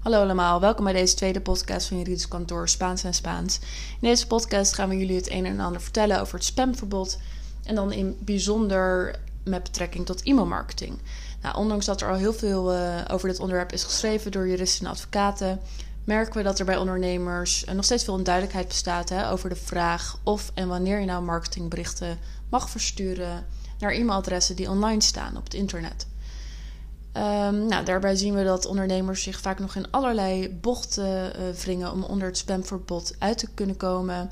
Hallo allemaal, welkom bij deze tweede podcast van Juridisch Kantoor Spaans en Spaans. In deze podcast gaan we jullie het een en ander vertellen over het spamverbod en dan in bijzonder met betrekking tot e-mailmarketing. Nou, ondanks dat er al heel veel uh, over dit onderwerp is geschreven door juristen en advocaten, merken we dat er bij ondernemers uh, nog steeds veel onduidelijkheid bestaat hè, over de vraag of en wanneer je nou marketingberichten mag versturen naar e-mailadressen die online staan op het internet. Um, nou, daarbij zien we dat ondernemers zich vaak nog in allerlei bochten uh, wringen om onder het spamverbod uit te kunnen komen.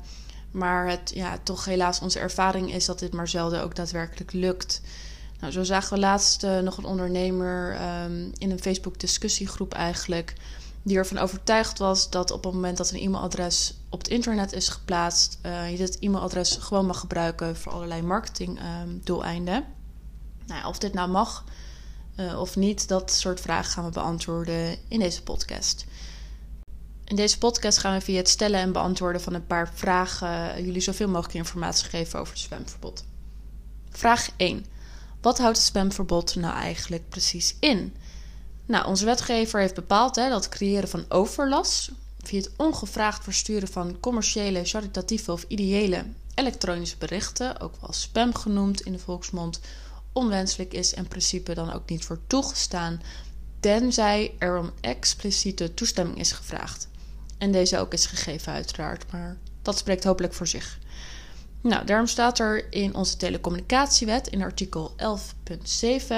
Maar het, ja, toch helaas onze ervaring is dat dit maar zelden ook daadwerkelijk lukt. Nou, zo zagen we laatst uh, nog een ondernemer um, in een Facebook-discussiegroep eigenlijk, die ervan overtuigd was dat op het moment dat een e-mailadres op het internet is geplaatst, uh, je dit e-mailadres gewoon mag gebruiken voor allerlei marketingdoeleinden. Um, nou, of dit nou mag, uh, of niet, dat soort vragen gaan we beantwoorden in deze podcast. In deze podcast gaan we via het stellen en beantwoorden van een paar vragen jullie zoveel mogelijk informatie geven over het spamverbod. Vraag 1. Wat houdt het spamverbod nou eigenlijk precies in? Nou, onze wetgever heeft bepaald hè, dat het creëren van overlast via het ongevraagd versturen van commerciële, charitatieve of ideële elektronische berichten, ook wel spam genoemd in de volksmond, onwenselijk is en principe dan ook niet voor toegestaan, tenzij er om expliciete toestemming is gevraagd. En deze ook is gegeven, uiteraard, maar dat spreekt hopelijk voor zich. Nou, daarom staat er in onze telecommunicatiewet in artikel 11.7,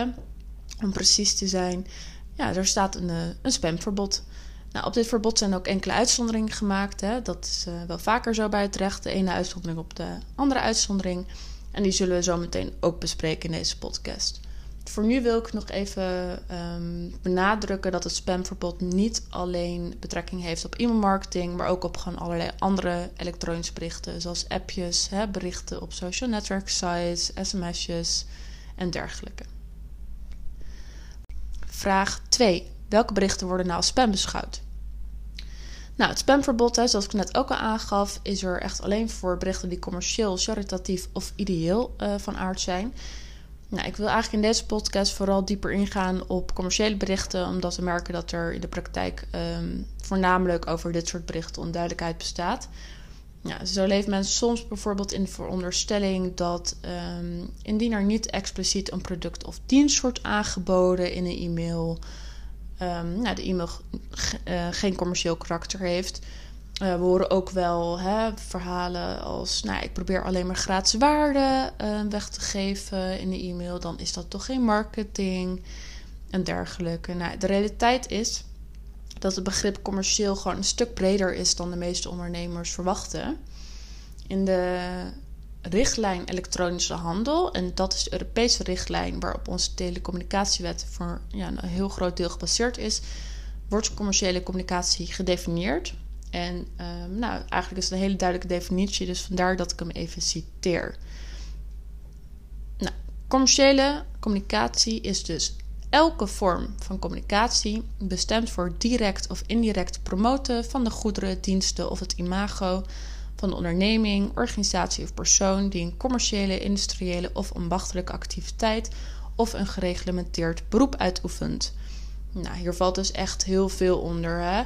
om precies te zijn, ja, er staat een, eh, een spamverbod. Nou, op dit verbod zijn ook enkele uitzonderingen gemaakt. Hè. Dat is uh, wel vaker zo bij het recht. De ene uitzondering op de andere uitzondering. En die zullen we zo meteen ook bespreken in deze podcast. Voor nu wil ik nog even um, benadrukken dat het spamverbod niet alleen betrekking heeft op e-mailmarketing, maar ook op gewoon allerlei andere elektronische berichten, zoals appjes, hè, berichten op social network sites, sms'jes en dergelijke. Vraag 2. Welke berichten worden nou als spam beschouwd? Nou, het spamverbod, hè, zoals ik net ook al aangaf, is er echt alleen voor berichten die commercieel, charitatief of ideeel uh, van aard zijn. Nou, ik wil eigenlijk in deze podcast vooral dieper ingaan op commerciële berichten, omdat we merken dat er in de praktijk um, voornamelijk over dit soort berichten onduidelijkheid bestaat. Ja, zo leeft men soms bijvoorbeeld in de veronderstelling dat um, indien er niet expliciet een product of dienst wordt aangeboden in een e-mail, um, nou, de e-mail uh, geen commercieel karakter heeft. Uh, we horen ook wel hè, verhalen als: Nou, ik probeer alleen maar gratis waarde uh, weg te geven in de e-mail, dan is dat toch geen marketing en dergelijke. Nou, de realiteit is dat het begrip commercieel gewoon een stuk breder is dan de meeste ondernemers verwachten. In de richtlijn elektronische handel. En dat is de Europese richtlijn waarop onze telecommunicatiewet voor ja, een heel groot deel gebaseerd is. Wordt commerciële communicatie gedefinieerd. En um, nou, eigenlijk is het een hele duidelijke definitie, dus vandaar dat ik hem even citeer. Nou, commerciële communicatie is dus elke vorm van communicatie bestemd voor direct of indirect promoten van de goederen, diensten of het imago van de onderneming, organisatie of persoon die een commerciële, industriële of ambachtelijke activiteit of een gereglementeerd beroep uitoefent. Nou, hier valt dus echt heel veel onder. Hè?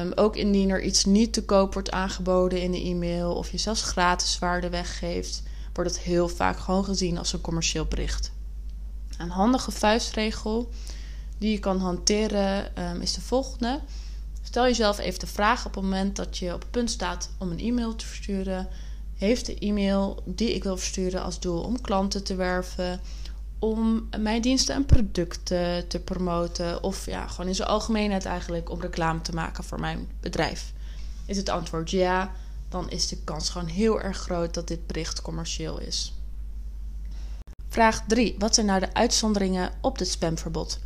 Um, ook indien er iets niet te koop wordt aangeboden in de e-mail of je zelfs gratis waarde weggeeft, wordt het heel vaak gewoon gezien als een commercieel bericht. Een handige vuistregel die je kan hanteren um, is de volgende. Stel jezelf even de vraag op het moment dat je op het punt staat om een e-mail te versturen. Heeft de e-mail die ik wil versturen als doel om klanten te werven, om mijn diensten en producten te promoten of ja, gewoon in zijn algemeenheid eigenlijk om reclame te maken voor mijn bedrijf? Is het antwoord ja, dan is de kans gewoon heel erg groot dat dit bericht commercieel is. Vraag 3. Wat zijn nou de uitzonderingen op dit spamverbod?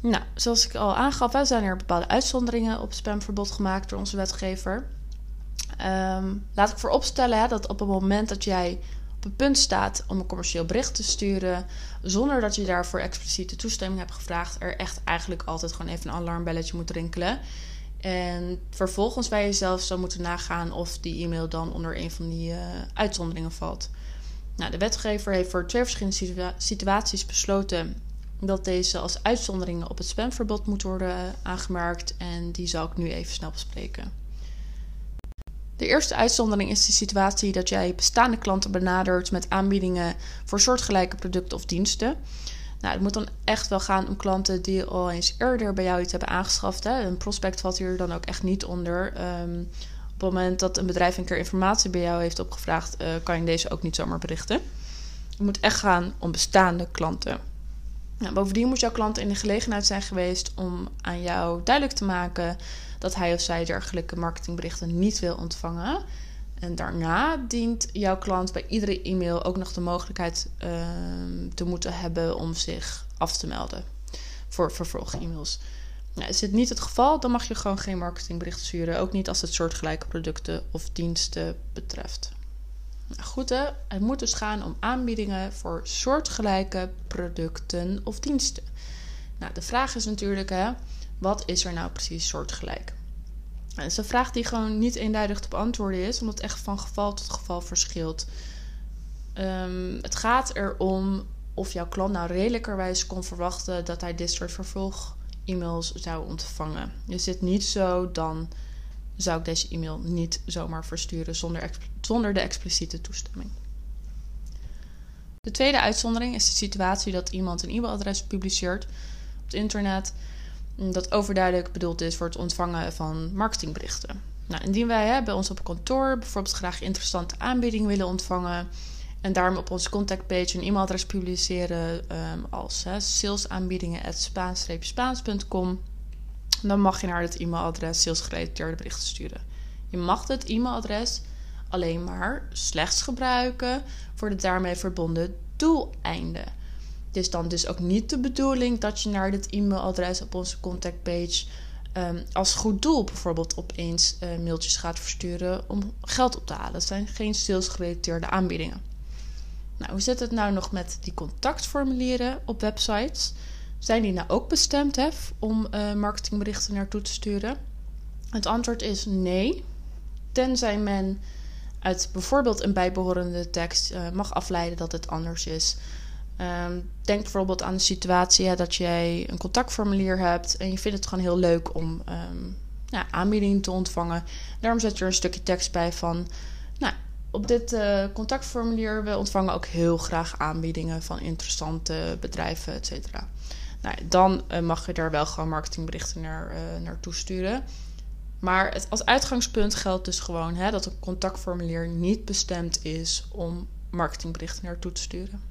Nou, zoals ik al aangaf, zijn er bepaalde uitzonderingen op spamverbod gemaakt door onze wetgever. Um, laat ik vooropstellen dat op het moment dat jij op het punt staat om een commercieel bericht te sturen, zonder dat je daarvoor expliciete toestemming hebt gevraagd, er echt eigenlijk altijd gewoon even een alarmbelletje moet rinkelen. En vervolgens bij jezelf zou moeten nagaan of die e-mail dan onder een van die uh, uitzonderingen valt. Nou, de wetgever heeft voor twee verschillende situa situaties besloten dat deze als uitzonderingen op het spamverbod moeten worden aangemerkt en die zal ik nu even snel bespreken. De eerste uitzondering is de situatie dat jij bestaande klanten benadert met aanbiedingen voor soortgelijke producten of diensten. Nou, het moet dan echt wel gaan om klanten die al eens eerder bij jou iets hebben aangeschaft. Hè. Een prospect valt hier dan ook echt niet onder. Um, op het moment dat een bedrijf een keer informatie bij jou heeft opgevraagd, uh, kan je deze ook niet zomaar berichten. Het moet echt gaan om bestaande klanten. Nou, bovendien moet jouw klant in de gelegenheid zijn geweest om aan jou duidelijk te maken dat hij of zij dergelijke marketingberichten niet wil ontvangen. En daarna dient jouw klant bij iedere e-mail ook nog de mogelijkheid uh, te moeten hebben om zich af te melden voor vervolg-e-mails. Nou, is dit niet het geval, dan mag je gewoon geen marketingbericht sturen. Ook niet als het soortgelijke producten of diensten betreft. Goed hè, het moet dus gaan om aanbiedingen voor soortgelijke producten of diensten. Nou, de vraag is natuurlijk hè, wat is er nou precies soortgelijk? Dat is een vraag die gewoon niet eenduidig te beantwoorden is, omdat het echt van geval tot geval verschilt. Um, het gaat erom of jouw klant nou redelijkerwijs kon verwachten dat hij dit soort vervolg-e-mails zou ontvangen. Is dit niet zo, dan zou ik deze e-mail niet zomaar versturen zonder, zonder de expliciete toestemming. De tweede uitzondering is de situatie dat iemand een e-mailadres publiceert op het internet dat overduidelijk bedoeld is voor het ontvangen van marketingberichten. Nou, indien wij hè, bij ons op kantoor bijvoorbeeld graag interessante aanbiedingen willen ontvangen en daarom op onze contactpage een e-mailadres publiceren um, als salesaanbiedingen.spaans-spaans.com, dan mag je naar het e-mailadres salesgerelateerde berichten sturen. Je mag het e-mailadres alleen maar slechts gebruiken voor de daarmee verbonden doeleinden. Het is dan dus ook niet de bedoeling dat je naar dit e-mailadres op onze contactpage um, als goed doel bijvoorbeeld opeens uh, mailtjes gaat versturen om geld op te halen. Dat zijn geen salesgerelateerde aanbiedingen. Nou, hoe zit het nou nog met die contactformulieren op websites? Zijn die nou ook bestemd hè, om uh, marketingberichten naartoe te sturen? Het antwoord is nee. Tenzij men uit bijvoorbeeld een bijbehorende tekst uh, mag afleiden dat het anders is. Um, denk bijvoorbeeld aan de situatie dat jij een contactformulier hebt en je vindt het gewoon heel leuk om um, aanbiedingen te ontvangen. Daarom zet je er een stukje tekst bij van. Nou, op dit uh, contactformulier, we ontvangen ook heel graag aanbiedingen van interessante bedrijven, et cetera. Nou, dan uh, mag je daar wel gewoon marketingberichten naar, uh, naartoe sturen. Maar het, als uitgangspunt geldt dus gewoon hè, dat een contactformulier niet bestemd is om marketingberichten naartoe te sturen.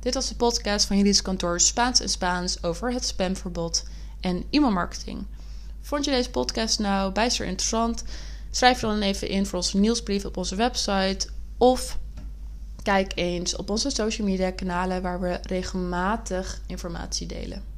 Dit was de podcast van Juridisch Kantoor Spaans en Spaans over het spamverbod en e-mailmarketing. Vond je deze podcast nou bijster interessant? Schrijf je dan even in voor onze nieuwsbrief op onze website of kijk eens op onze social media kanalen waar we regelmatig informatie delen.